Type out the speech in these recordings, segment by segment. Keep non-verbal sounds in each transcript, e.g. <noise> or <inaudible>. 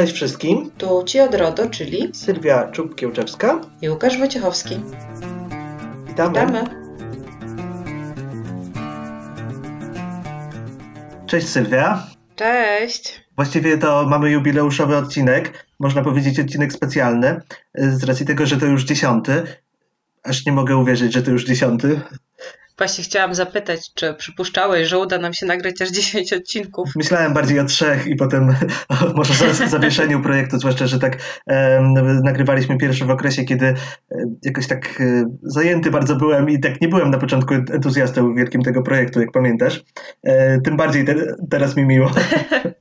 Cześć wszystkim. Tu Ci od RODO, czyli Sylwia Czub-Kiełczewska i Łukasz Wojciechowski. Witamy. Witamy. Cześć Sylwia. Cześć. Właściwie to mamy jubileuszowy odcinek, można powiedzieć odcinek specjalny, z racji tego, że to już dziesiąty. Aż nie mogę uwierzyć, że to już dziesiąty. Właśnie chciałam zapytać, czy przypuszczałeś, że uda nam się nagrać aż 10 <laughs> odcinków? Myślałem bardziej o trzech i potem <laughs> może za zawieszeniu projektu, zwłaszcza, że tak e, nagrywaliśmy pierwszy w okresie, kiedy e, jakoś tak e, zajęty bardzo byłem i tak nie byłem na początku entuzjastą wielkim tego projektu, jak pamiętasz. E, tym bardziej te, teraz mi miło. <laughs>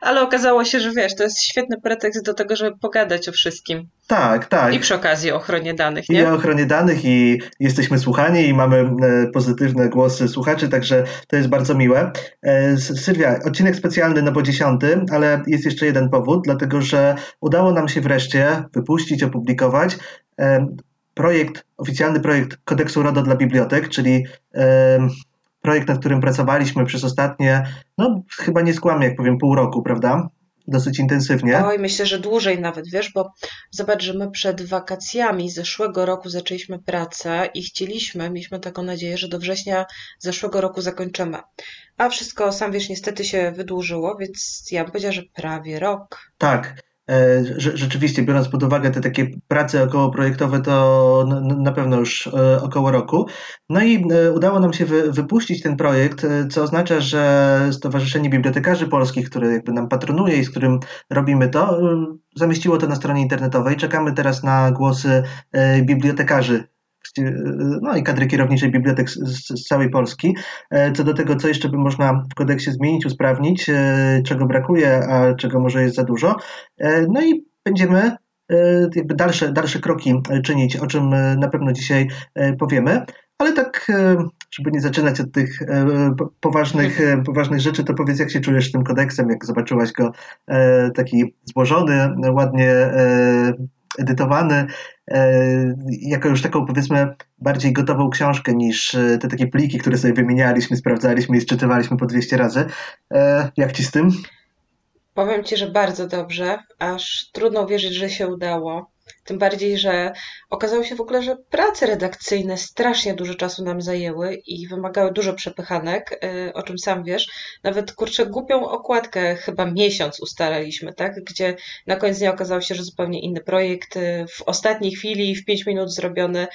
Ale okazało się, że wiesz, to jest świetny pretekst do tego, żeby pogadać o wszystkim. Tak, tak. I przy okazji o ochronie danych, nie? I o ochronie danych i jesteśmy słuchani i mamy e, pozytywne głosy słuchaczy, także to jest bardzo miłe. E, Sylwia, odcinek specjalny no bo dziesiąty, ale jest jeszcze jeden powód, dlatego że udało nam się wreszcie wypuścić, opublikować e, projekt, oficjalny projekt kodeksu RODO dla bibliotek, czyli projekt, nad którym pracowaliśmy przez ostatnie, no chyba nie skłamię, jak powiem, pół roku, prawda? Dosyć intensywnie. Oj, myślę, że dłużej nawet, wiesz, bo zobacz, że my przed wakacjami zeszłego roku zaczęliśmy pracę i chcieliśmy, mieliśmy taką nadzieję, że do września zeszłego roku zakończymy. A wszystko, sam wiesz, niestety się wydłużyło, więc ja bym powiedziała, że prawie rok. Tak. E, rzeczywiście, biorąc pod uwagę te takie prace okołoprojektowe, to na pewno już e, około roku. No i e, udało nam się wypuścić ten projekt, co oznacza, że Stowarzyszenie Bibliotekarzy Polskich, które jakby nam patronuje i z którym robimy to, zamieściło to na stronie internetowej. Czekamy teraz na głosy bibliotekarzy no i kadry kierowniczej bibliotek z, z, całej Polski. E, co do tego, co jeszcze by można w kodeksie zmienić, usprawnić, e, czego brakuje, a czego może jest za dużo. E, no i będziemy jakby dalsze, dalsze kroki czynić, o czym na pewno dzisiaj powiemy. Ale tak, żeby nie zaczynać od tych poważnych, poważnych rzeczy, to powiedz, jak się czujesz z tym kodeksem, jak zobaczyłaś go taki złożony, ładnie edytowany, e, jako już taką powiedzmy bardziej gotową książkę niż e, te takie pliki, które sobie wymienialiśmy, sprawdzaliśmy i czytywaliśmy po 200 razy. E, jak ci z tym? Powiem ci, że bardzo dobrze, aż trudno uwierzyć, że się udało. Tym bardziej, że okazało się w ogóle, że prace redakcyjne strasznie dużo czasu nam zajęły i wymagały dużo przepychanek, y, o czym sam wiesz. Nawet kurczę, głupią okładkę chyba miesiąc ustalaliśmy, tak? Gdzie na koniec dnia okazało się, że zupełnie inny projekt y, w ostatniej chwili, w 5 minut zrobiony,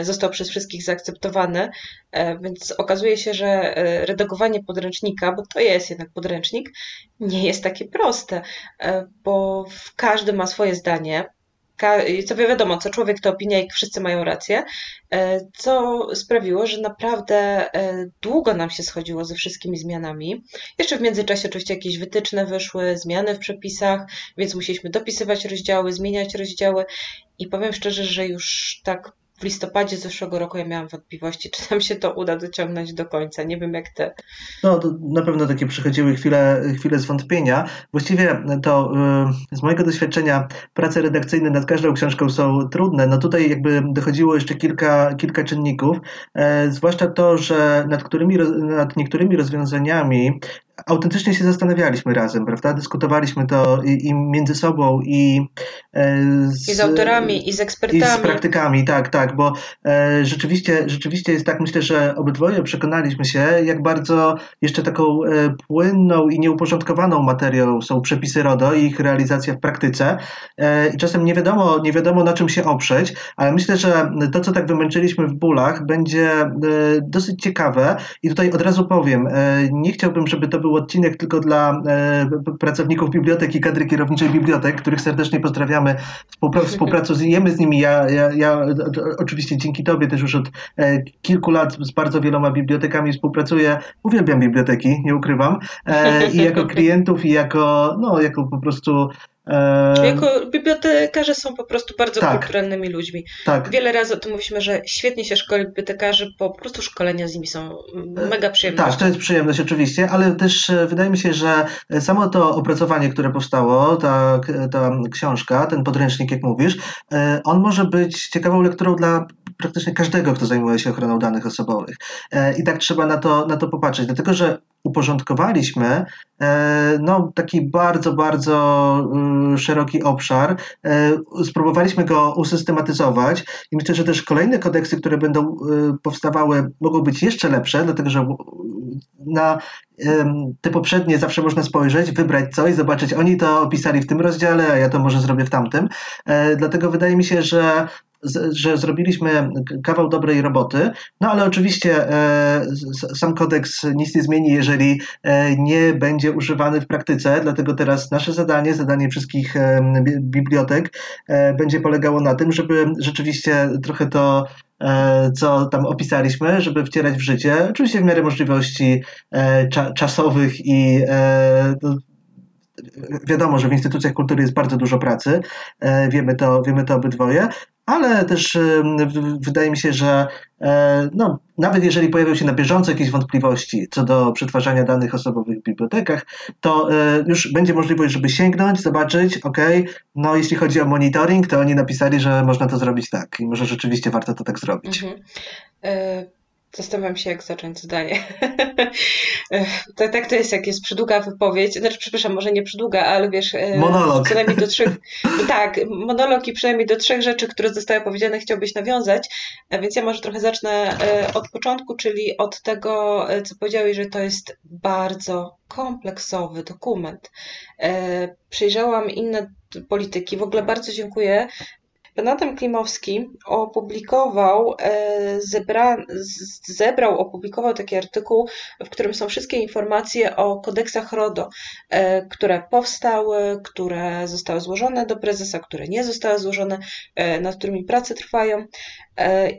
y, został przez wszystkich zaakceptowany. Więc okazuje się, że redagowanie podręcznika, bo to jest jednak podręcznik, nie jest takie proste, bo każdy ma swoje zdanie co wiadomo, co człowiek to opinia i wszyscy mają rację, e, co sprawiło, że naprawdę e, długo nam się schodziło ze wszystkimi zmianami. Jeszcze w międzyczasie oczywiście jakieś wytyczne wyszły, zmiany w przepisach, więc musieliśmy dopisywać rozdziały, zmieniać rozdziały i powiem szczerze, że już tak w listopadzie zeszłego roku ja miałam wątpliwości, czy nam się to uda dociągnąć do końca. Nie wiem jak ty. No, na pewno takie przychodziły chwile, chwile zwątpienia. Właściwie to y, z mojego doświadczenia prace redakcyjne nad każdą książką są trudne. No tutaj jakby dochodziło jeszcze kilka, kilka czynników, e, zwłaszcza to, że nad, którymi, nad niektórymi rozwiązaniami autentycznie się zastanawialiśmy razem, prawda? Dyskutowaliśmy to i, i między sobą, i, e, z, I z autorami, i z ekspertami. I z praktykami, tak, tak, bo e, rzeczywiście, rzeczywiście jest tak, myślę, że obydwoje przekonaliśmy się, jak bardzo jeszcze taką e, płynną i nieuporządkowaną materią są przepisy RODO i ich realizacja w praktyce. I czasem nie wiadomo, nie wiadomo na czym się oprzeć, ale myślę, że to, co tak wymęczyliśmy w bólach, będzie dosyć ciekawe i tutaj od razu powiem, nie chciałbym, żeby to był odcinek tylko dla e, pracowników bibliotek i kadry kierowniczej bibliotek, których serdecznie pozdrawiamy. <laughs> Współpracujemy z nimi. Ja, ja, ja oczywiście dzięki Tobie też już od e, kilku lat z bardzo wieloma bibliotekami współpracuję. Uwielbiam biblioteki, nie ukrywam. E, I jako <laughs> klientów, i jako, no, jako po prostu. Jako bibliotekarze są po prostu bardzo tak, kulturalnymi ludźmi. Tak. Wiele razy o tym mówiliśmy, że świetnie się szkoli bibliotekarzy, po prostu szkolenia z nimi są mega przyjemne. Tak, to jest przyjemność oczywiście, ale też e, wydaje mi się, że samo to opracowanie, które powstało, ta, ta książka, ten podręcznik, jak mówisz, e, on może być ciekawą lekturą dla praktycznie każdego, kto zajmuje się ochroną danych osobowych. E, I tak trzeba na to, na to popatrzeć, dlatego że uporządkowaliśmy no, taki bardzo, bardzo szeroki obszar. Spróbowaliśmy go usystematyzować i myślę, że też kolejne kodeksy, które będą powstawały, mogą być jeszcze lepsze, dlatego że na te poprzednie zawsze można spojrzeć, wybrać coś, zobaczyć, oni to opisali w tym rozdziale, a ja to może zrobię w tamtym. E, dlatego wydaje mi się, że że zrobiliśmy kawał dobrej roboty, no ale oczywiście e, sam kodeks nic nie zmieni, jeżeli e, nie będzie używany w praktyce, dlatego teraz nasze zadanie, zadanie wszystkich bibliotek będzie polegało na tym, żeby rzeczywiście trochę to co tam opisaliśmy, żeby wcierać w życie, oczywiście w miarę możliwości cza czasowych i no, wiadomo, że w instytucjach kultury jest bardzo dużo pracy, wiemy to, wiemy to obydwoje, ale też wydaje mi się, że e, no, nawet jeżeli pojawią się na bieżąco jakieś wątpliwości co do przetwarzania danych osobowych w bibliotekach, to e, już będzie możliwość, żeby sięgnąć, zobaczyć, ok, no jeśli chodzi o monitoring, to oni napisali, że można to zrobić tak i może rzeczywiście warto to tak zrobić. Mhm. E, Zastanawiam się, jak zacząć zdanie. <laughs> to, tak to jest, jak jest przydługa wypowiedź. Znaczy, przepraszam, może nie przydługa, ale wiesz. E, monolog. Przynajmniej do trzech. <laughs> tak, monolog i przynajmniej do trzech rzeczy, które zostały powiedziane, chciałbyś nawiązać. Więc ja może trochę zacznę e, od początku, czyli od tego, e, co powiedziałeś, że to jest bardzo kompleksowy dokument. Przejrzałam inne polityki. W ogóle bardzo dziękuję Pan Adam Klimowski opublikował, e, zebra, zebrał, opublikował taki artykuł, w którym są wszystkie informacje o kodeksach RODO, e, które powstały, które zostały złożone do prezesa, które nie zostały złożone, e, nad którymi prace trwają.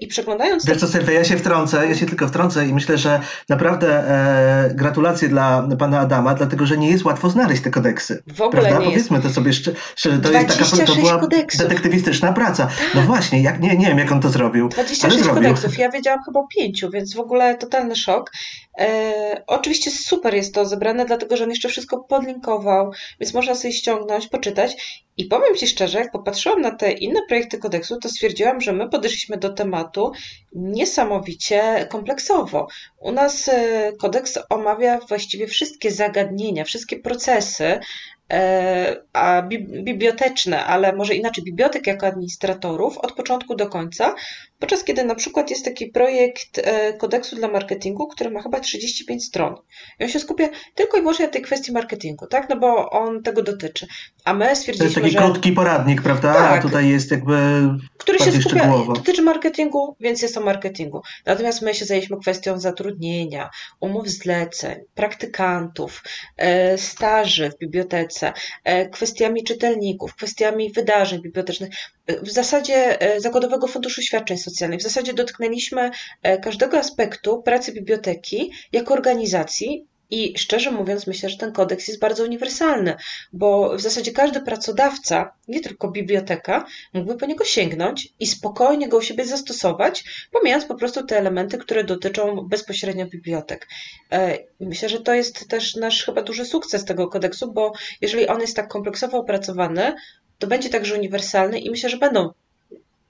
I przeglądając. Wiesz co, Sylwia, ja się wtrącę, ja się tylko wtrącę i myślę, że naprawdę e, gratulacje dla pana Adama, dlatego że nie jest łatwo znaleźć te kodeksy. W ogóle prawda? nie Powiedzmy jest. to sobie szczerze, to jest taka to była kodeksów. detektywistyczna praca. No tak. właśnie, jak, nie, nie wiem jak on to zrobił. 26 kodeksów, ja wiedziałam chyba o pięciu, więc w ogóle totalny szok. E, oczywiście super jest to zebrane, dlatego że on jeszcze wszystko podlinkował, więc można sobie ściągnąć, poczytać. I powiem Ci szczerze, jak popatrzyłam na te inne projekty kodeksu, to stwierdziłam, że my podeszliśmy do tematu niesamowicie kompleksowo. U nas e, kodeks omawia właściwie wszystkie zagadnienia, wszystkie procesy, E, a biblioteczne, ale może inaczej, bibliotek jako administratorów od początku do końca, podczas kiedy na przykład jest taki projekt e, kodeksu dla marketingu, który ma chyba 35 stron. I on się skupia tylko i wyłącznie na tej kwestii marketingu, tak? No bo on tego dotyczy. A my stwierdziliśmy, że... To jest taki że... krótki poradnik, prawda? Tak, A tutaj jest jakby Który się skupia, szczegółowo. dotyczy marketingu, więc jest o marketingu. Natomiast my się zajęliśmy kwestią zatrudnienia, umów zleceń, praktykantów, e, staży w bibliotece, e, kwestiami czytelników, kwestiami wydarzeń bibliotecznych w zasadzie e, Zakładowego Funduszu Świadczeń Socjalnych. W zasadzie dotknęliśmy e, każdego aspektu pracy biblioteki jako organizacji. I szczerze mówiąc, myślę, że ten kodeks jest bardzo uniwersalny, bo w zasadzie każdy pracodawca, nie tylko biblioteka, mógłby po niego sięgnąć i spokojnie go u siebie zastosować, pomijając po prostu te elementy, które dotyczą bezpośrednio bibliotek. E, myślę, że to jest też nasz chyba duży sukces tego kodeksu, bo jeżeli on jest tak kompleksowo opracowany, to będzie także uniwersalny i myślę, że będą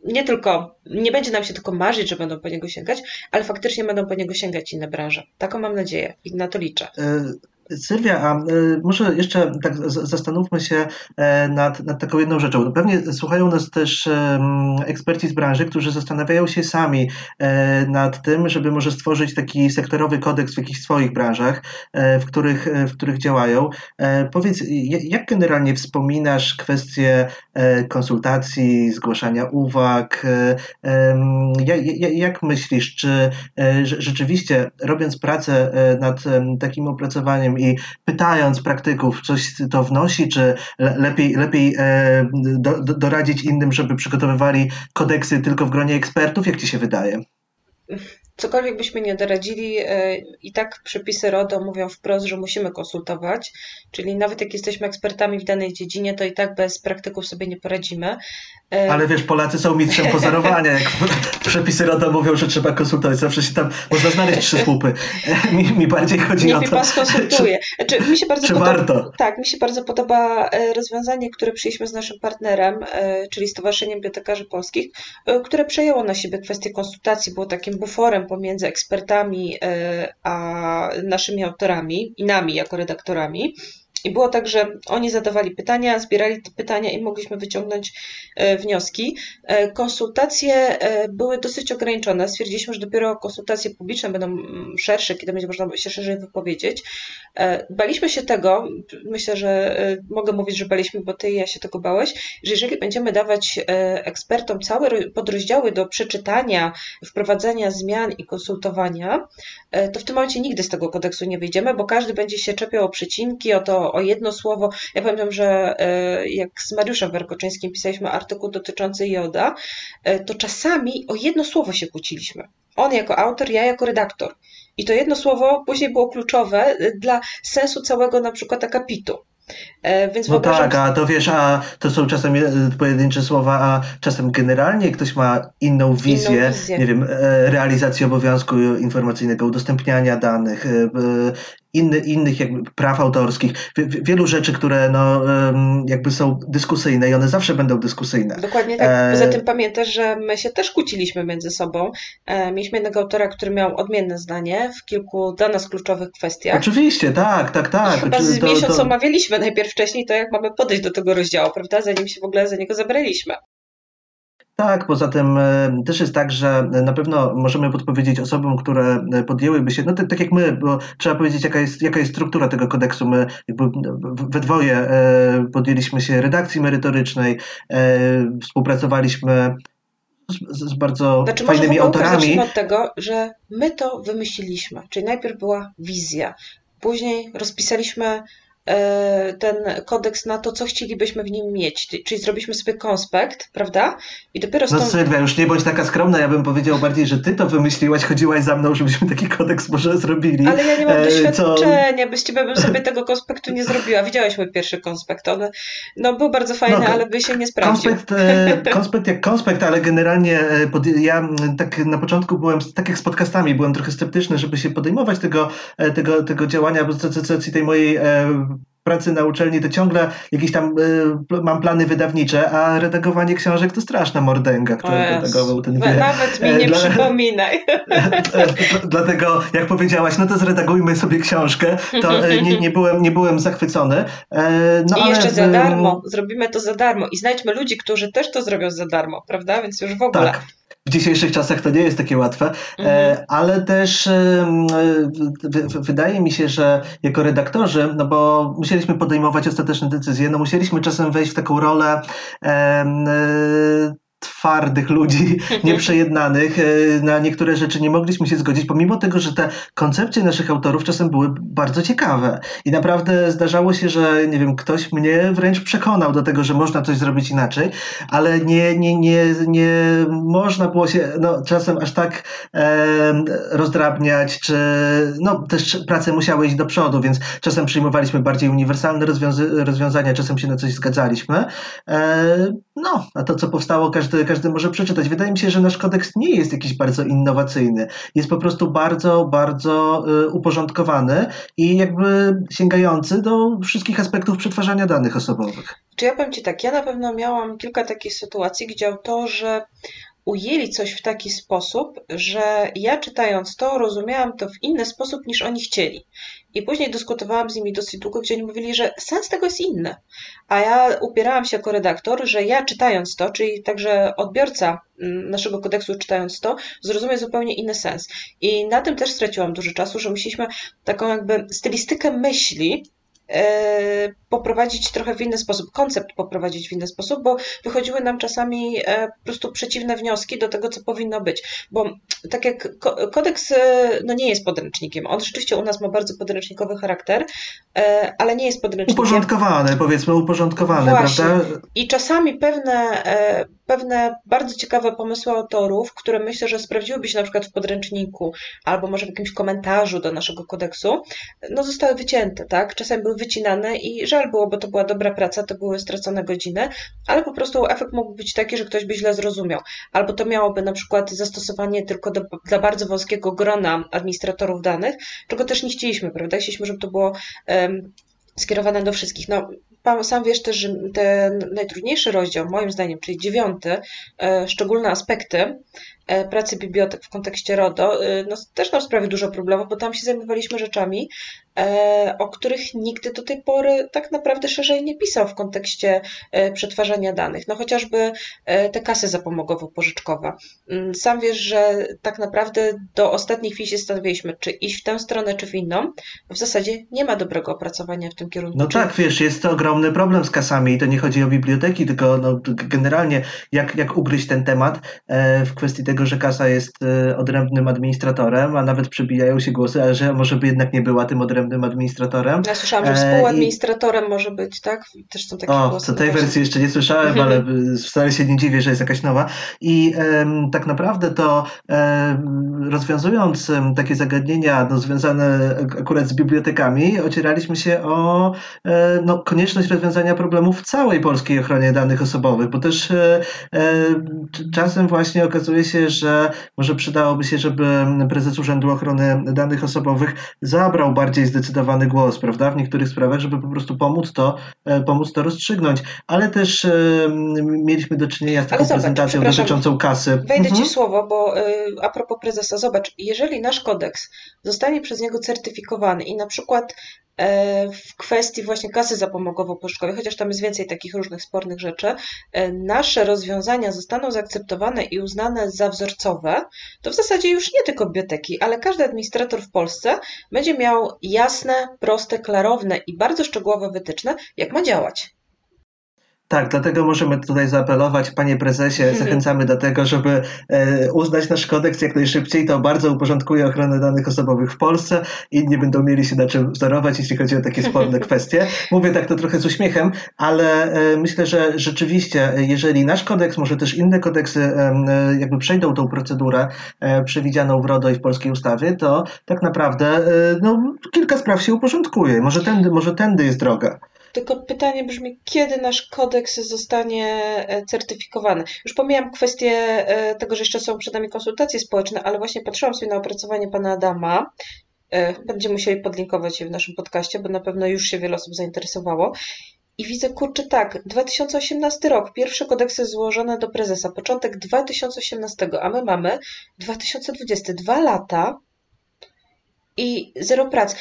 nie tylko, nie będzie nam się tylko marzyć, że będą po niego sięgać, ale faktycznie będą po niego sięgać inne branże. Taką mam nadzieję i na to liczę. E, Sylwia, a e, może jeszcze tak zastanówmy się e, nad, nad taką jedną rzeczą. Pewnie słuchają nas też eksperci z branży, którzy zastanawiają się sami e, nad tym, żeby może stworzyć taki sektorowy kodeks w jakichś swoich branżach, w których, w których działają. Powiedz, jak generalnie wspominasz kwestie konsultacji, zgłaszania uwag? Jak myślisz, czy rzeczywiście robiąc pracę nad takim opracowaniem, i pytając praktyków, coś to wnosi, czy lepiej, lepiej e, do, do, doradzić innym, żeby przygotowywali kodeksy tylko w gronie ekspertów? Jak ci się wydaje? Cokolwiek byśmy nie doradzili, e, i tak przepisy RODO mówią wprost, że musimy konsultować, czyli nawet jak jesteśmy ekspertami w danej dziedzinie, to i tak bez praktyków sobie nie poradzimy. E, Ale wiesz, Polacy są mistrzem pozorowania, jak <laughs> przepisy RODO mówią, że trzeba konsultować, zawsze się tam można znaleźć trzy słupy. E, <laughs> mi, mi bardziej chodzi Niech o to. Niech mi pan skonsultuje. Znaczy, mi się bardzo czy podoba, warto? Tak, mi się bardzo podoba rozwiązanie, które przyjęliśmy z naszym partnerem, czyli Stowarzyszeniem Bibliotekarzy Polskich, które przejęło na siebie kwestię konsultacji, było takim buforem podziałem pomiędzy ekspertami a naszymi autorami i nami jako redaktorami. I było tak, że oni zadawali pytania, zbierali te pytania i mogliśmy wyciągnąć e, wnioski. E, konsultacje e, były dosyć ograniczone. Stwierdziliśmy, że dopiero konsultacje publiczne będą mm, szersze, kiedy będzie można się szerzej wypowiedzieć. Baliśmy się tego, myślę, że mogę mówić, że baliśmy, bo ty i ja się tego bałeś, że jeżeli będziemy dawać ekspertom całe podrozdziały do przeczytania, wprowadzania zmian i konsultowania, to w tym momencie nigdy z tego kodeksu nie wyjdziemy, bo każdy będzie się czepiał o przecinki, o to, o jedno słowo. Ja pamiętam, że e, jak z Mariuszem Werkoczyńskim pisaliśmy artykuł dotyczący joda, e, to czasami o jedno słowo się kłóciliśmy. On jako autor, ja jako redaktor. I to jedno słowo później było kluczowe e, dla sensu całego na przykład akapitu. Więc no tak, a to wiesz, a to są czasem pojedyncze słowa, a czasem generalnie ktoś ma inną wizję, inną wizję. nie wiem, realizacji obowiązku informacyjnego, udostępniania danych, inny, innych jakby praw autorskich, wielu rzeczy, które no, jakby są dyskusyjne i one zawsze będą dyskusyjne. Dokładnie tak. E, Poza tym pamiętasz, że my się też kłóciliśmy między sobą. E, mieliśmy jednego autora, który miał odmienne zdanie w kilku dla nas kluczowych kwestiach. Oczywiście, tak, tak, tak. I chyba z miesiąc to... omawialiśmy najpierw wcześniej to, jak mamy podejść do tego rozdziału, prawda, zanim się w ogóle za niego zabraliśmy. Tak, poza tym e, też jest tak, że na pewno możemy podpowiedzieć osobom, które e, podjęłyby się, no tak, tak jak my, bo trzeba powiedzieć, jaka jest, jaka jest struktura tego kodeksu. My jakby we dwoje e, podjęliśmy się redakcji merytorycznej, współpracowaliśmy z, z bardzo znaczy, fajnymi może autorami. Zacznijmy od tego, że my to wymyśliliśmy, czyli najpierw była wizja, później rozpisaliśmy ten kodeks na to, co chcielibyśmy w nim mieć. Czyli zrobiliśmy sobie konspekt, prawda? I dopiero stąd... No Sylwia, już nie bądź taka skromna, ja bym powiedział bardziej, że ty to wymyśliłaś, chodziłaś za mną, żebyśmy taki kodeks może zrobili. Ale ja nie mam e, doświadczenia, co... bez ciebie bym sobie tego konspektu nie zrobiła. Widziałeś mój pierwszy konspekt, on no, był bardzo fajny, no, ale by się nie sprawdził. Konspekt, e, konspekt jak konspekt, ale generalnie pod, ja tak na początku byłem, tak jak z podcastami, byłem trochę sceptyczny, żeby się podejmować tego, tego, tego działania, bo z tej mojej pracy na uczelni to ciągle jakieś tam y, mam plany wydawnicze, a redagowanie książek to straszna mordęga, który redagował ten wie. Nawet mi nie Dla... przypominaj. <laughs> Dlatego, jak powiedziałaś, no to zredagujmy sobie książkę, to e, nie, nie, byłem, nie byłem zachwycony. E, no, I ale... jeszcze za darmo. Zrobimy to za darmo. I znajdźmy ludzi, którzy też to zrobią za darmo, prawda? Więc już w ogóle. Tak w dzisiejszych czasach to nie jest takie łatwe, e, mhm. ale też e, wydaje mi się, że jako redaktorzy, no bo musieliśmy podejmować ostateczne decyzje, no musieliśmy czasem wejść w taką rolę e, twardych ludzi, <laughs> nieprzejednanych. E, na niektóre rzeczy nie mogliśmy się zgodzić, pomimo tego, że te koncepcje naszych autorów czasem były bardzo ciekawe. I naprawdę zdarzało się, że nie wiem, ktoś mnie wręcz przekonał do tego, że można coś zrobić inaczej, ale nie, nie, nie, nie można było się no, czasem aż tak e, rozdrabniać, czy no, też prace musiały iść do przodu, więc czasem przyjmowaliśmy bardziej uniwersalne rozwiązania, czasem się na coś zgadzaliśmy. E, no, a to, co powstało, każdy każdy, każdy może przeczytać. Wydaje mi się, że nasz kodeks nie jest jakiś bardzo innowacyjny. Jest po prostu bardzo, bardzo y, uporządkowany i jakby sięgający do wszystkich aspektów przetwarzania danych osobowych. Czy ja powiem Ci tak, ja na pewno miałam kilka takich sytuacji, gdzie autorzy ujęli coś w taki sposób, że ja czytając to rozumiałam to w inny sposób niż oni chcieli. I później dyskutowałam z nimi dosyć długo, gdzie oni mówili, że sens tego jest inny. A ja upierałam się jako redaktor, że ja czytając to, czyli także odbiorca mm, naszego kodeksu czytając to, zrozumie zupełnie inny sens. I na tym też straciłam dużo czasu, że musieliśmy taką jakby stylistykę myśli poprowadzić trochę w inny sposób, koncept poprowadzić w inny sposób, bo wychodziły nam czasami e, po prostu przeciwne wnioski do tego, co powinno być. Bo tak jak kodeks e, no nie jest podręcznikiem, on rzeczywiście u nas ma bardzo podręcznikowy charakter, ale nie jest podręcznikiem. Uporządkowany, powiedzmy, uporządkowany, Właśnie. prawda? I czasami pewne pewne bardzo ciekawe pomysły autorów, które myślę, że sprawdziłyby się na przykład w podręczniku albo może w jakimś komentarzu do naszego kodeksu, no zostały wycięte, tak? Czasem były wycinane i żal było, bo to była dobra praca, to były stracone godziny, ale po prostu efekt mógł być taki, że ktoś by źle zrozumiał. Albo to miałoby na przykład zastosowanie tylko do, dla bardzo wąskiego grona administratorów danych, czego też nie chcieliśmy, prawda? Chcieliśmy, żeby to było um, skierowane do wszystkich. No, sam wiesz też, że ten najtrudniejszy rozdział, moim zdaniem, czyli dziewiąty, e, szczególne aspekty, pracy bibliotek w kontekście RODO, e, no, też nam sprawi dużo problemów, bo tam się zajmowaliśmy rzeczami, e, o których nikt do tej pory tak naprawdę szerzej nie pisał w kontekście przetwarzania danych. No chociażby te kasy zapomogowo-pożyczkowe. Mm, sam wiesz, że tak naprawdę do ostatniej chwili się zastanawialiśmy, czy iść w tę stronę, czy w inną. W zasadzie nie ma dobrego opracowania w tym kierunku. No tak, wiesz, jest to ogromny problem z kasami i to nie chodzi o biblioteki, tylko no, generalnie jak, jak ugryźć ten temat w kwestii tego, że kasa jest odrębnym administratorem, a nawet przebijają się głosy, ale że może by jednak nie była tym odrębnym administratorem. Ja słyszałam, że współadministratorem I... może być, tak? Też są takie o, głosy. To tej wersji jeszcze nie słyszałem, ale wcale się nie dziwię, że jest jakaś nowa. I um, tak naprawdę to um, rozwiązując um, takie zagadnienia no, związane akurat z bibliotekami, ocieraliśmy się o no, konieczność rozwiązania problemów w całej polskiej ochronie danych osobowych, bo też e, czasem właśnie okazuje się, że może przydałoby się, żeby prezes Urzędu Ochrony Danych Osobowych zabrał bardziej zdecydowany głos, prawda, w niektórych sprawach, żeby po prostu pomóc to, e, pomóc to rozstrzygnąć. Ale też mieliśmy do czynienia z taką zobacz, prezentacją dotyczącą kasy. Wejdę mhm. Ci słowo, bo e, a propos prezesa, zobacz, jeżeli nasz kodeks zostanie przez niego certyfikowany i na przykład E, w kwestii właśnie kasy zapomogowo-pożyczkowej, chociaż tam jest więcej takich różnych spornych rzeczy, e, nasze rozwiązania zostaną zaakceptowane i uznane za wzorcowe, to w zasadzie już nie tylko biblioteki, ale każdy administrator w Polsce będzie miał jasne, proste, klarowne i bardzo szczegółowe wytyczne, jak ma działać. Tak, dlatego możemy tutaj zaapelować, panie prezesie, <laughs> zachęcamy do tego, żeby e, uznać nasz kodeks jak najszybciej. To bardzo uporządkuje ochronę danych osobowych w Polsce. Inni będą mieli się na czym wzorować, jeśli chodzi o takie <laughs> sporne kwestie. Mówię tak to trochę z uśmiechem, ale e, myślę, że rzeczywiście, jeżeli nasz kodeks, może też inne kodeksy e, jakby przejdą tą procedurę przewidzianą w RODO i w polskiej ustawie, to tak naprawdę no, kilka spraw się uporządkuje. Może tędy, może tędy jest droga. Tylko pytanie brzmi, kiedy nasz kodeks zostanie e, certyfikowany? Już pomijam kwestię e, tego, że jeszcze są przed nami konsultacje społeczne, ale właśnie patrzyłam sobie na opracowanie pana Adama. E, będziemy musieli podlinkować je w naszym podcaście, bo na pewno już się wiele osób zainteresowało. I widzę, kurczę, tak, 2018 rok, pierwsze kodeksy złożone do prezesa, początek 2018, a my mamy 2020, dwa lata i zero prac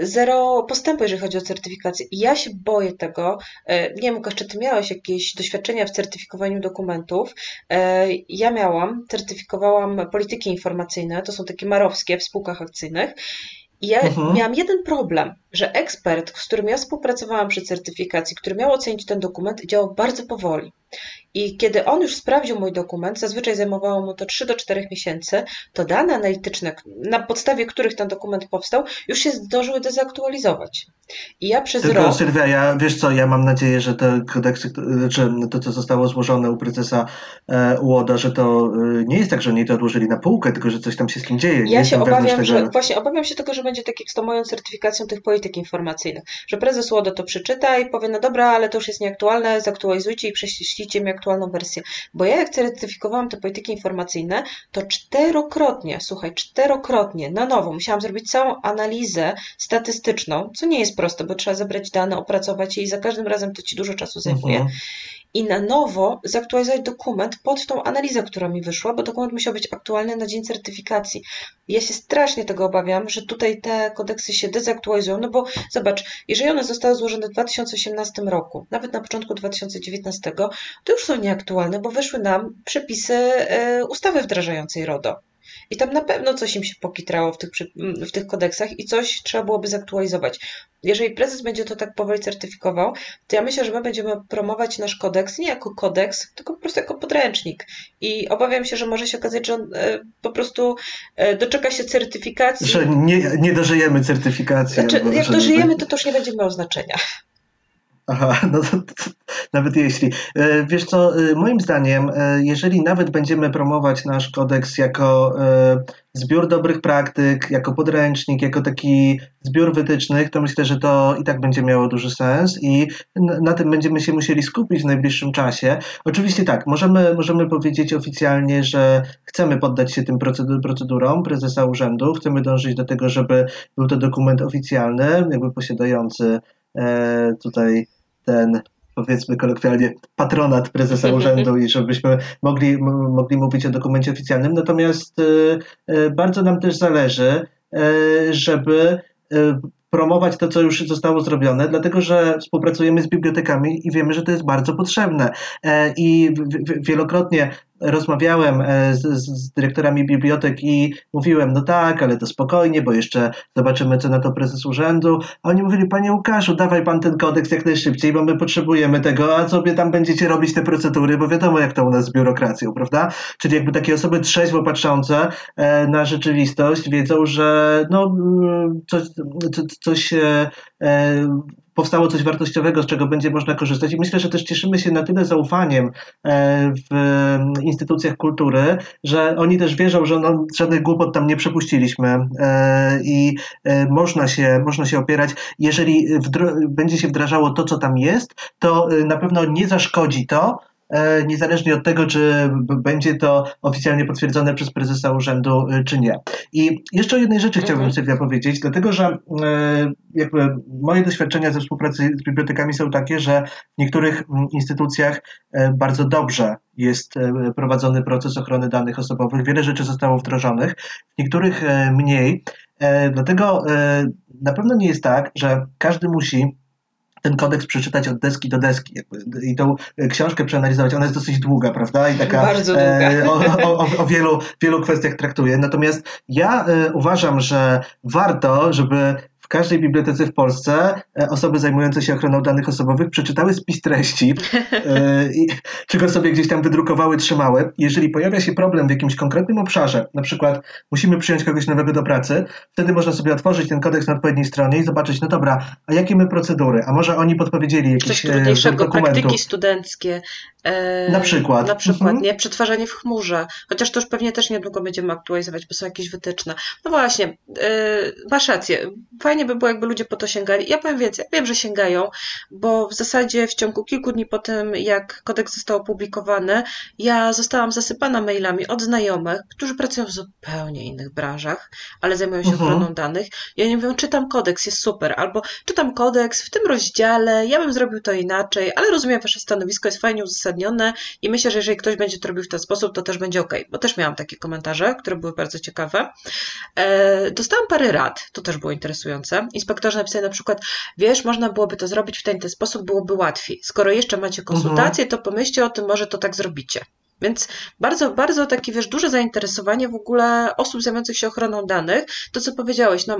zero postępu, jeżeli chodzi o certyfikację. I ja się boję tego, e, nie wiem, Łukasz, czy ty miałeś jakieś doświadczenia w certyfikowaniu dokumentów? E, ja miałam, certyfikowałam polityki informacyjne, to są takie marowskie w spółkach akcyjnych. I ja mhm. miałam jeden problem, że ekspert, z którym ja współpracowałam przy certyfikacji, który miał ocenić ten dokument, działał bardzo powoli. I kiedy on już sprawdził mój dokument, zazwyczaj zajmowało mu to 3 do 4 miesięcy, to dane analityczne, na podstawie których ten dokument powstał, już się zdążyły dezaktualizować. I ja przez Tylko, rok... Sylwia, ja, wiesz co, ja mam nadzieję, że te kodeksy, że to, co zostało złożone u prezesa e, UODA, że to e, nie jest tak, że oni to odłożyli na półkę, tylko że coś tam się z tym dzieje. Ja się obawiam, tego... że właśnie obawiam się tego, że będzie tak jak z tą moją certyfikacją tych polityk informacyjnych, że prezes UODA to przeczyta i powie, no dobra, ale to już jest nieaktualne, zaktualizujcie i prześlijcie mi aktualną wersję. Bo ja jak certyfikowałam te polityki informacyjne, to czterokrotnie, słuchaj, czterokrotnie na nowo musiałam zrobić całą analizę statystyczną, co nie jest proste, bo trzeba zebrać dane, opracować je i za każdym razem to ci dużo czasu zajmuje. Mhm i na nowo zaktualizować dokument pod tą analizę, która mi wyszła, bo dokument musiał być aktualny na dzień certyfikacji. Ja się strasznie tego obawiam, że tutaj te kodeksy się dezaktualizują, no bo zobacz, jeżeli one zostały złożone w 2018 roku, nawet na początku 2019, to już są nieaktualne, bo weszły nam przepisy e, ustawy wdrażającej RODO. I tam na pewno coś im się pokitrało w tych, w tych kodeksach i coś trzeba byłoby zaktualizować. Jeżeli prezes będzie to tak powoli certyfikował, to ja myślę, że my będziemy promować nasz kodeks nie jako kodeks, tylko po prostu jako podręcznik. I obawiam się, że może się okazać, że on e, po prostu e, doczeka się certyfikacji. Że nie, nie dożyjemy certyfikacji. Znaczy, jak dożyjemy, to to już nie będzie miało znaczenia. Aha, <laughs> no to, to, nawet jeśli. E, wiesz co, e, moim zdaniem, e, jeżeli nawet będziemy promować nasz kodeks jako zbiór dobrych praktyk, jako podręcznik, jako taki zbiór wytycznych, to myślę, że to i tak będzie miało duży sens i na tym będziemy się musieli skupić w najbliższym czasie. Oczywiście tak, możemy, możemy powiedzieć oficjalnie, że chcemy poddać się tym procedurom prezesa urzędu, chcemy dążyć do tego, żeby był to dokument oficjalny, jakby posiadający tutaj ten powiedzmy kolokwialnie, patronat prezesa urzędu i żebyśmy mogli, mogli mówić o dokumencie oficjalnym. Natomiast bardzo nam też zależy, żeby promować to, co już zostało zrobione, dlatego że współpracujemy z bibliotekami i wiemy, że to jest bardzo potrzebne. I wielokrotnie rozmawiałem e, z, z, dyrektorami bibliotek i mówiłem, no tak, ale to spokojnie, bo jeszcze zobaczymy, co na to prezes urzędu. A oni mówili, panie Łukaszu, dawaj pan ten kodeks jak najszybciej, bo my potrzebujemy tego, a sobie tam będziecie robić te procedury, bo wiadomo, jak to u nas z biurokracją, prawda? Czyli jakby takie osoby trzeźwo patrzące e, na rzeczywistość wiedzą, że no, mm, coś, coś e, powstało coś wartościowego, z czego będzie można korzystać. I myślę, że też cieszymy się na tyle zaufaniem e, w instytucjach kultury, że oni też wierzą, że no, żadnych głupot tam nie przepuściliśmy e, i e, można się, można się opierać. Jeżeli będzie się wdrażało to, co tam jest, to na pewno nie zaszkodzi to, E, niezależnie od tego, czy będzie to oficjalnie potwierdzone przez prezesa urzędu, e, czy nie. I jeszcze o jednej rzeczy chciałbym mhm. Sylwia powiedzieć, dlatego że e, jakby moje doświadczenia ze współpracy z bibliotekami są takie, że w niektórych instytucjach bardzo dobrze jest prowadzony proces ochrony danych osobowych, wiele rzeczy zostało wdrożonych, w niektórych mniej. Dlatego na pewno nie jest tak, że każdy musi ten kodeks przeczytać od deski do deski jakby, i tą książkę przeanalizować. Ona jest dosyć długa, prawda? I taka Bardzo długa. E, o, o, o, wielu, wielu kwestiach traktuje. Natomiast ja e, uważam, że warto, żeby w każdej bibliotece w Polsce e, osoby zajmujące się ochroną danych osobowych przeczytały spis treści, <laughs> e, czego sobie gdzieś tam wydrukowały, trzymały. Jeżeli pojawia się problem w jakimś konkretnym obszarze, na przykład musimy przyjąć kogoś nowego do pracy, wtedy można sobie otworzyć ten kodeks na odpowiedniej stronie i zobaczyć, no dobra, a jakie my procedury? A może oni podpowiedzieli jakieś Coś e, trudniejszego, praktyki studenckie. E, na przykład. Na przykład, mhm. nie? Przetwarzanie w chmurze. Chociaż to już pewnie też niedługo będziemy aktualizować, bo są jakieś wytyczne. No właśnie, e, masz rację. Fajnie by było, jakby ludzie po to sięgali. Ja powiem więcej, ja wiem, że sięgają, bo w zasadzie w ciągu kilku dni po tym, jak kodeks został opublikowany, ja zostałam zasypana mailami od znajomych, którzy pracują w zupełnie innych branżach, ale zajmują się mhm. ochroną danych. I oni mówią, czytam kodeks, jest super, albo czytam kodeks w tym rozdziale, ja bym zrobił to inaczej, ale rozumiem wasze stanowisko, jest fajnie uzasadnione i myślę, że jeżeli ktoś będzie to robił w ten sposób, to też będzie ok, bo też miałam takie komentarze, które były bardzo ciekawe. E, dostałam parę rad, to też było interesujące. Inspektorzy napisali na przykład, wiesz, można byłoby to zrobić w ten, ten sposób, byłoby łatwiej. Skoro jeszcze macie konsultacje, mhm. to pomyślcie o tym, może to tak zrobicie. Więc bardzo, bardzo takie, wiesz, duże zainteresowanie w ogóle osób zajmujących się ochroną danych. To, co powiedziałeś, no,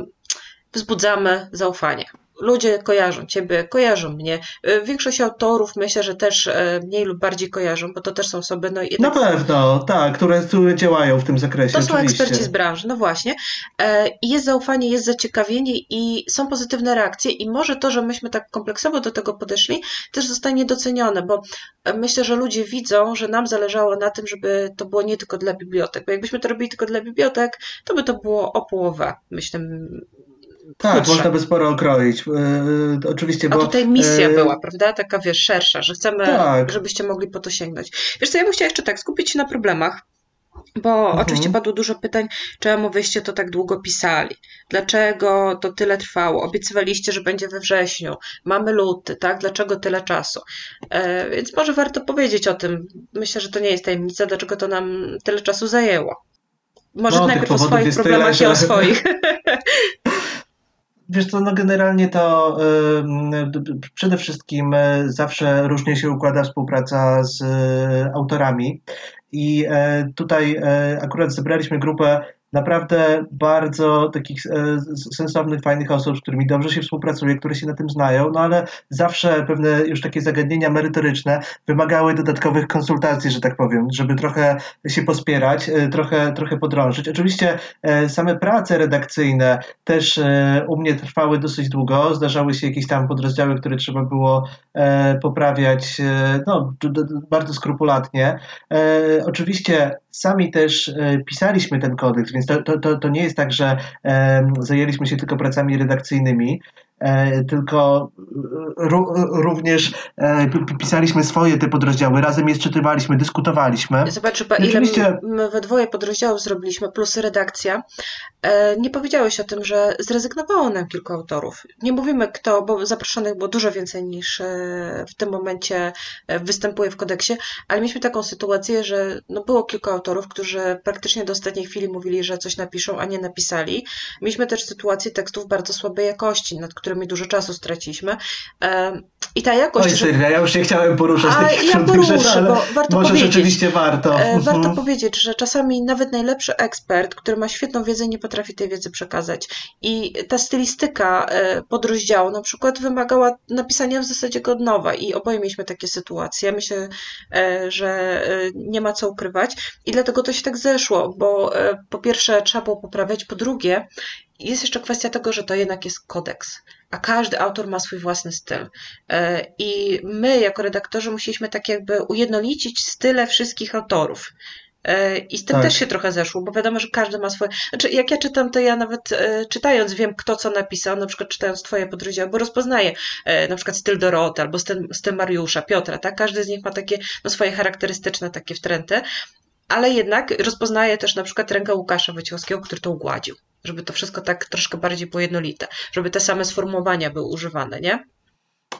wzbudzamy zaufanie ludzie kojarzą ciebie, kojarzą mnie. Y, większość autorów myślę, że też e, mniej lub bardziej kojarzą, bo to też są osoby. No, jednak... Na pewno, tak, które, które działają w tym zakresie. To są oczywiście. eksperci z branży, no właśnie. E, jest zaufanie, jest zaciekawienie i są pozytywne reakcje, i może to, że myśmy tak kompleksowo do tego podeszli, też zostanie docenione, bo e, myślę, że ludzie widzą, że nam zależało na tym, żeby to było nie tylko dla bibliotek, bo jakbyśmy to robili tylko dla bibliotek, to by to było o połowę, myślę, tak, można by sporo okroić. Yy, oczywiście, bo... A tutaj misja yy... była, prawda? Taka, wiesz, szersza, że chcemy, tak. żebyście mogli po to sięgnąć. Wiesz co, ja bym chciała jeszcze tak skupić się na problemach, bo mhm. oczywiście padło dużo pytań, czemu wyście to tak długo pisali? Dlaczego to tyle trwało? Obiecywaliście, że będzie we wrześniu. Mamy luty, tak? Dlaczego tyle czasu? E, więc może warto powiedzieć o tym. Myślę, że to nie jest tajemnica, dlaczego to nam tyle czasu zajęło. Może no, najpierw o swoich problemach tyle, i o swoich. <laughs> Wiesz co, no generalnie to y, przede wszystkim y, zawsze różnie się układa współpraca z y, autorami i e, tutaj e, akurat zebraliśmy grupę naprawdę bardzo takich e, sensownych, fajnych osób, z którymi dobrze się współpracuje, które się na tym znają, no ale zawsze pewne już takie zagadnienia merytoryczne wymagały dodatkowych konsultacji, że tak powiem, żeby trochę się pospierać, e, trochę, trochę podrążyć. Oczywiście e, same prace redakcyjne też u mnie trwały dosyć długo, zdarzały się jakieś tam podrozdziały, które trzeba było poprawiać no, bardzo skrupulatnie. Oczywiście sami też pisaliśmy ten kodeks, więc to, to, to, to nie jest tak, że zajęliśmy się tylko pracami redakcyjnymi. Tylko również pisaliśmy swoje te podrozdziały, razem je czytywaliśmy, dyskutowaliśmy. Zobacz, ile my we dwoje podrozdziałów zrobiliśmy, plus redakcja. Nie powiedziałeś o tym, że zrezygnowało nam kilku autorów. Nie mówimy kto, bo zaproszonych było dużo więcej niż w tym momencie występuje w kodeksie, ale mieliśmy taką sytuację, że no było kilku autorów, którzy praktycznie do ostatniej chwili mówili, że coś napiszą, a nie napisali. Mieliśmy też sytuację tekstów bardzo słabej jakości, nad którymi dużo czasu straciliśmy. I ta jakość. Oj, Sylwia, ja już nie chciałem poruszać a, tych ja <laughs> poruszę, rzeczy, ale bo warto może powiedzieć, rzeczywiście warto. E, warto mhm. powiedzieć, że czasami nawet najlepszy ekspert, który ma świetną wiedzę, nie potrafi tej wiedzy przekazać. I ta stylistyka e, podrozdziału na przykład wymagała napisania w zasadzie go od nowa i oboje mieliśmy takie sytuacje. Myślę, e, że nie ma co ukrywać i dlatego to się tak zeszło, bo po pierwsze trzeba było poprawiać, po drugie jest jeszcze kwestia tego, że to jednak jest kodeks, a każdy autor ma swój własny styl. E, I my, jako redaktorzy, musieliśmy tak jakby ujednolicić style wszystkich autorów. E, I z tym tak. też się trochę zeszło, bo wiadomo, że każdy ma swoje. Znaczy, jak ja czytam, to ja nawet e, czytając wiem, kto co napisał, na przykład czytając Twoje podrozdziały, bo rozpoznaję na przykład styl Doroty albo styl, Mariusza, Piotra, tak? Każdy z nich ma takie no, swoje charakterystyczne takie wtręty, ale jednak rozpoznaję też na przykład rękę Łukasza Wyciąskiego, który to ugładził żeby to wszystko tak troszkę bardziej pojednolite, żeby te same sformułowania były używane, nie?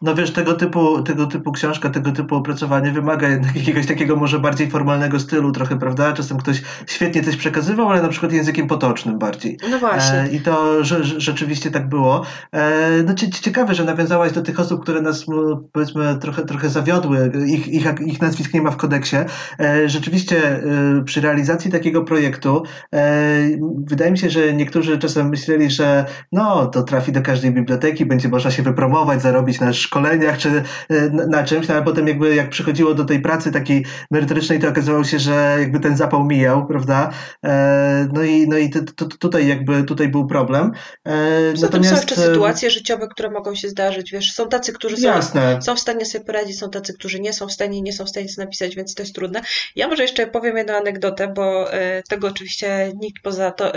No wiesz, tego typu, tego typu książka, tego typu opracowanie wymaga jednak jakiegoś takiego może bardziej formalnego stylu trochę, prawda? Czasem ktoś świetnie coś przekazywał, ale na przykład językiem potocznym bardziej. No właśnie. E, I to że, rzeczywiście tak było. E, no ciekawe, że nawiązałaś do tych osób, które nas powiedzmy trochę, trochę zawiodły. Ich, ich, ich nazwisk nie ma w kodeksie. E, rzeczywiście e, przy realizacji takiego projektu e, wydaje mi się, że niektórzy czasem myśleli, że no to trafi do każdej biblioteki, będzie można się wypromować, zarobić na szkoleniach czy e, na czymś, no ale potem jakby jak przychodziło do tej pracy takiej merytorycznej, to okazywało się, że jakby ten zapał mijał, prawda? E, no i, no i tutaj jakby tutaj był problem. E, Poza Natomiast... są jeszcze sytuacje życiowe, które mogą się zdarzyć, wiesz, są tacy, którzy są, są w stanie sobie poradzić, są tacy, którzy nie są w stanie, nie są w stanie napisać, więc to jest trudne. Ja może jeszcze powiem jedną anegdotę, bo tego oczywiście nikt poza to,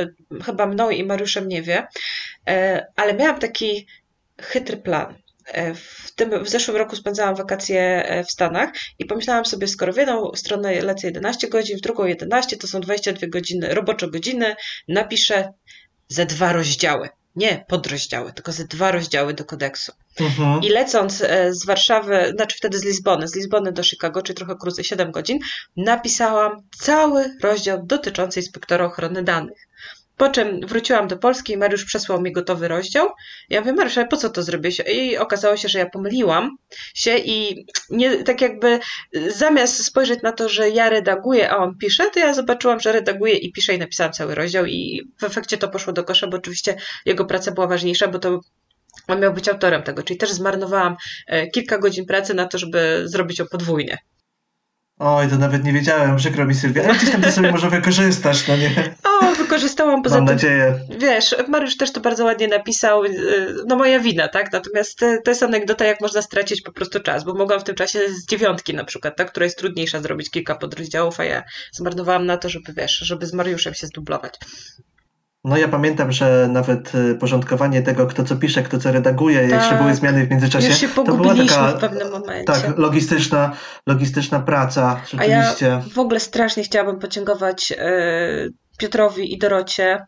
chyba mną i Mariuszem nie wie, ale miałam taki chytry plan. E, w, tym, w zeszłym roku spędzałam wakacje e, w Stanach i pomyślałam sobie, skoro w jedną stronę lecę 11 godzin, w drugą 11, to są 22 godziny, robocze godziny, napiszę ze dwa rozdziały. Nie podrozdziały, tylko ze dwa rozdziały do kodeksu. Mhm. I lecąc e, z Warszawy, znaczy wtedy z Lizbony, z Lizbony do Chicago, czyli trochę krócej, 7 godzin, napisałam cały rozdział dotyczący inspektora ochrony danych. Po czym wróciłam do Polski i Mariusz przesłał mi gotowy rozdział. Ja mówię, Mariusz, ale po co to zrobiłeś? I okazało się, że ja pomyliłam się i nie, tak jakby zamiast spojrzeć na to, że ja redaguję, a on pisze, to ja zobaczyłam, że redaguję i piszę i napisałam cały rozdział i w efekcie to poszło do kosza, bo oczywiście jego praca była ważniejsza, bo to on miał być autorem tego, czyli też zmarnowałam e, kilka godzin pracy na to, żeby zrobić ją podwójnie. Oj, to nawet nie wiedziałem, przykro mi Sylwia. No gdzieś tam to sobie może wykorzystasz, no nie? O, wykorzystałam poza Mam tym. nadzieję. Wiesz, Mariusz też to bardzo ładnie napisał, y, no moja wina, tak? Natomiast y, to jest anegdota, jak można stracić po prostu czas, bo mogłam w tym czasie z dziewiątki na przykład, tak? Która jest trudniejsza zrobić kilka podrozdziałów, a ja zmarnowałam na to, żeby wiesz, żeby z Mariuszem się zdublować. No ja pamiętam, że nawet y, porządkowanie tego, kto co pisze, kto co redaguje, tak. jeszcze były zmiany w międzyczasie. Już się to była taka w pewnym momencie. Tak, logistyczna, logistyczna praca, rzeczywiście. A ja w ogóle strasznie chciałabym podziękować yy, Piotrowi i Dorocie,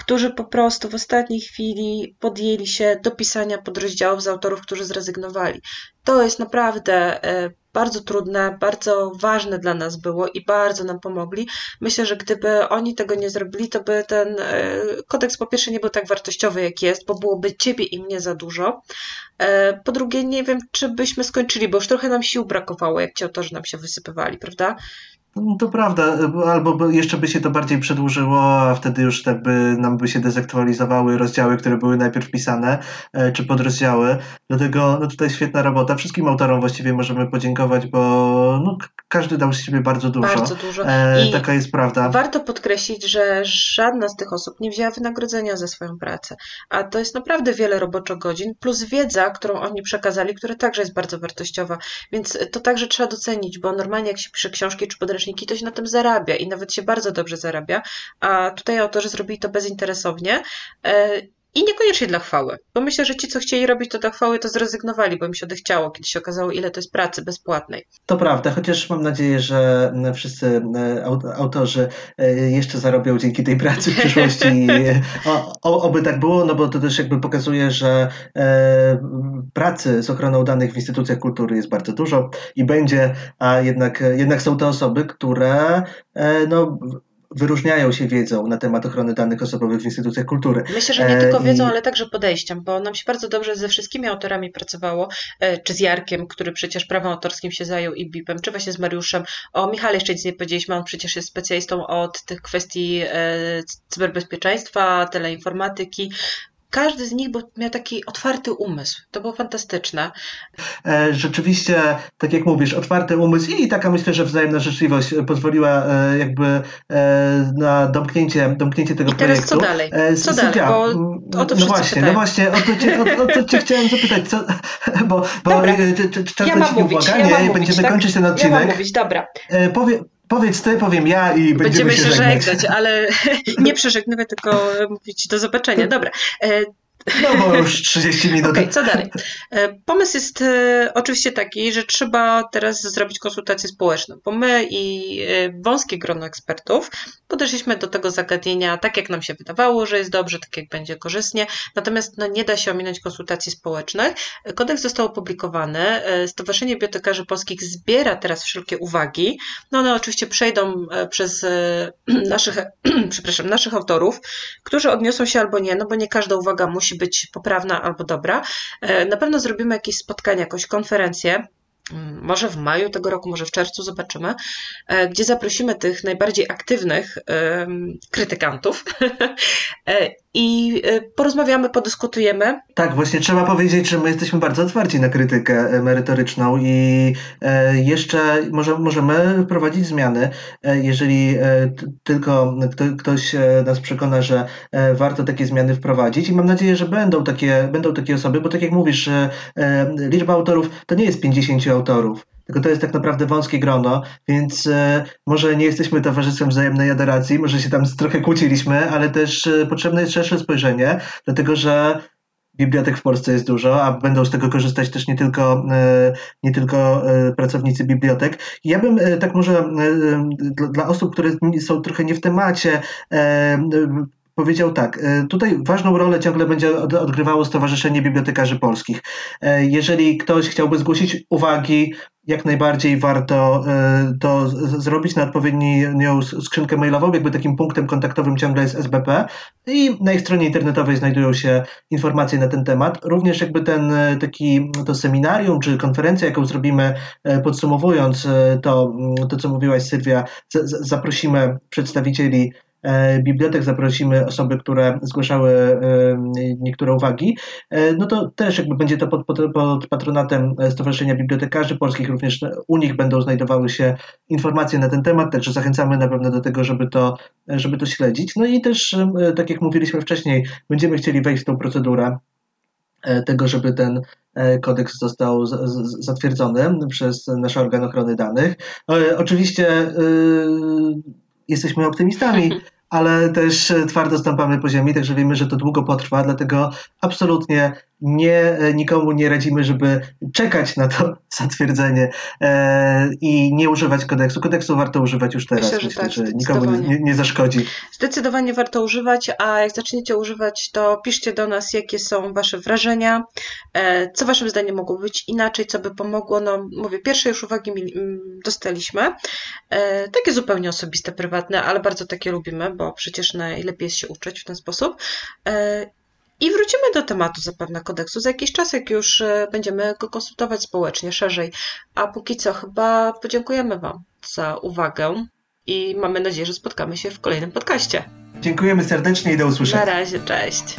którzy po prostu w ostatniej chwili podjęli się do pisania podrozdziałów z autorów, którzy zrezygnowali. To jest naprawdę e, bardzo trudne, bardzo ważne dla nas było i bardzo nam pomogli. Myślę, że gdyby oni tego nie zrobili, to by ten e, kodeks po pierwsze nie był tak wartościowy, jak jest, bo byłoby ciebie i mnie za dużo. E, po drugie, nie wiem, czy byśmy skończyli, bo już trochę nam sił brakowało, jak ci autorzy nam się wysypywali, prawda? No to prawda, albo jeszcze by się to bardziej przedłużyło, a wtedy już tak by nam by się dezaktualizowały rozdziały, które były najpierw pisane, e, czy podrozdziały. Dlatego no tutaj świetna robota. Wszystkim autorom właściwie możemy podziękować, bo no, każdy dał z siebie bardzo dużo. Bardzo dużo. E, I taka jest prawda. Warto podkreślić, że żadna z tych osób nie wzięła wynagrodzenia za swoją pracę. A to jest naprawdę wiele roboczo godzin, plus wiedza, którą oni przekazali, która także jest bardzo wartościowa. Więc to także trzeba docenić, bo normalnie jak się pisze książki czy podręczniki, to się na tym zarabia i nawet się bardzo dobrze zarabia, a tutaj autorzy zrobili to bezinteresownie. E, I niekoniecznie dla chwały, bo myślę, że ci, co chcieli robić to dla chwały, to zrezygnowali, bo im się odechciało, kiedy się okazało, ile to jest pracy bezpłatnej. To prawda, chociaż mam nadzieję, że wszyscy autorzy jeszcze zarobią dzięki tej pracy w przyszłości. <laughs> O, oby tak było, no bo to też jakby pokazuje, że pracy z ochroną danych w instytucjach kultury jest bardzo dużo i będzie, a jednak, jednak są to osoby, które no, wyróżniają się wiedzą na temat ochrony danych osobowych w instytucjach kultury. Myślę, że nie tylko e, wiedzą, ale także podejściem, bo nam się bardzo dobrze ze wszystkimi autorami pracowało, e, czy z Jarkiem, który przecież prawem autorskim się zajął i BIP-em, czy właśnie z Mariuszem. O Michale jeszcze nic nie powiedzieliśmy, on przecież jest specjalistą od tych kwestii e, cyberbezpieczeństwa, teleinformatyki, każdy z nich miał taki otwarty umysł. To było fantastyczne. E, rzeczywiście, tak jak mówisz, otwarty umysł i taka myślę, że wzajemna życzliwość pozwoliła e, jakby e, na domknięcie, domknięcie tego I teraz projektu. co dalej? Co dalej? Bo o to no właśnie, no właśnie, o to cię, o, o to cię chciałem zapytać, co, <laughs> bo, bo czas ja mam mówić, ja mam będziemy tak? kończyć ten odcinek. Ja mam mówić, dobra. Powie, Powiedz ty, powiem ja i będziemy, będziemy się żegnać. żegnać ale <laughs> nie przeżegnywać, tylko mówić do zobaczenia. Dobra. No bo już 30 minut. Okej, okay, co dalej? E, pomysł jest e, oczywiście taki, że trzeba teraz zrobić konsultację społeczną, bo my i e, wąskie grono ekspertów podeszliśmy do tego zagadnienia tak, jak nam się wydawało, że jest dobrze, tak jak będzie korzystnie, natomiast no, nie da się ominąć konsultacji społecznych. Kodeks został opublikowany, Stowarzyszenie Bibliotekarzy Polskich zbiera teraz wszelkie uwagi, no one oczywiście przejdą przez <clears throat> naszych, <clears throat> przepraszam, naszych autorów, którzy odniosą się albo nie, no bo nie każda uwaga musi musi być poprawna albo dobra. E, na pewno zrobimy jakieś spotkanie, jakąś konferencję. Mm, może w maju tego roku, może w czerwcu, zobaczymy, e, gdzie zaprosimy tych najbardziej aktywnych krytykantów. <laughs> E, i y, porozmawiamy, podyskutujemy. Tak, właśnie trzeba powiedzieć, że my jesteśmy bardzo otwarci na krytykę e, merytoryczną i e, jeszcze może, możemy wprowadzić zmiany, jeżeli tylko ktoś nas przekona, że warto takie zmiany wprowadzić i mam nadzieję, że będą takie, będą takie osoby, bo tak jak mówisz, liczba autorów to nie jest 50 autorów tylko to jest tak naprawdę wąskie grono, więc e, może nie jesteśmy towarzystwem wzajemnej adoracji, może się tam trochę kłóciliśmy, ale też e, potrzebne jest szersze spojrzenie, dlatego że bibliotek w Polsce jest dużo, a będą z tego korzystać też nie tylko, e, nie tylko pracownicy bibliotek. Ja bym tak może dla osób, które są trochę nie w temacie, powiedział tak, tutaj ważną rolę ciągle będzie odgrywało Stowarzyszenie Bibliotekarzy Polskich. Jeżeli ktoś chciałby zgłosić uwagi, jak najbardziej warto e, to zrobić na odpowiednią skrzynkę mailową, jakby takim punktem kontaktowym ciągle jest SBP i na ich stronie internetowej znajdują się informacje na ten temat. Również jakby ten e, taki to seminarium czy konferencja, jaką zrobimy e, podsumowując to, to co mówiłaś Sylwia, zaprosimy przedstawicieli E, bibliotek zaprosimy osoby, które zgłaszały e, niektóre uwagi, e, no to też jakby będzie to pod, pod, pod patronatem Stowarzyszenia Bibliotekarzy Polskich, również u nich będą znajdowały się informacje na ten temat, także zachęcamy na pewno do tego, żeby to, żeby to śledzić. No i też, tak jak mówiliśmy wcześniej, będziemy chcieli wejść w tą procedurę tego, żeby ten kodeks został zatwierdzony przez nasz organ ochrony danych. Oczywiście jesteśmy optymistami, <laughs> ale też twardo stąpamy po ziemi, także wiemy, że to długo potrwa, dlatego absolutnie nie, nikomu nie radzimy, żeby czekać na to <laughs> zatwierdzenie e, i nie używać kodeksu. Kodeksu warto używać już teraz. Myślę, że, Myślę, tak, że nikomu nie, nie, zaszkodzi. Zdecydowanie warto używać, a jak zaczniecie używać, to piszcie do nas, jakie są Wasze wrażenia, e, co Waszym zdaniem mogło być inaczej, co by pomogło. No, mówię, pierwsze już uwagi dostaliśmy. E, takie zupełnie osobiste, prywatne, ale bardzo takie lubimy, bo przecież najlepiej jest się uczyć w ten sposób. I wrócimy do tematu zapewne kodeksu za jakiś czas, jak już e, będziemy go konsultować społecznie szerzej. A póki co chyba podziękujemy Wam za uwagę i mamy nadzieję, że spotkamy się w kolejnym podcaście. Dziękujemy serdecznie i do usłyszenia. Na razie, cześć.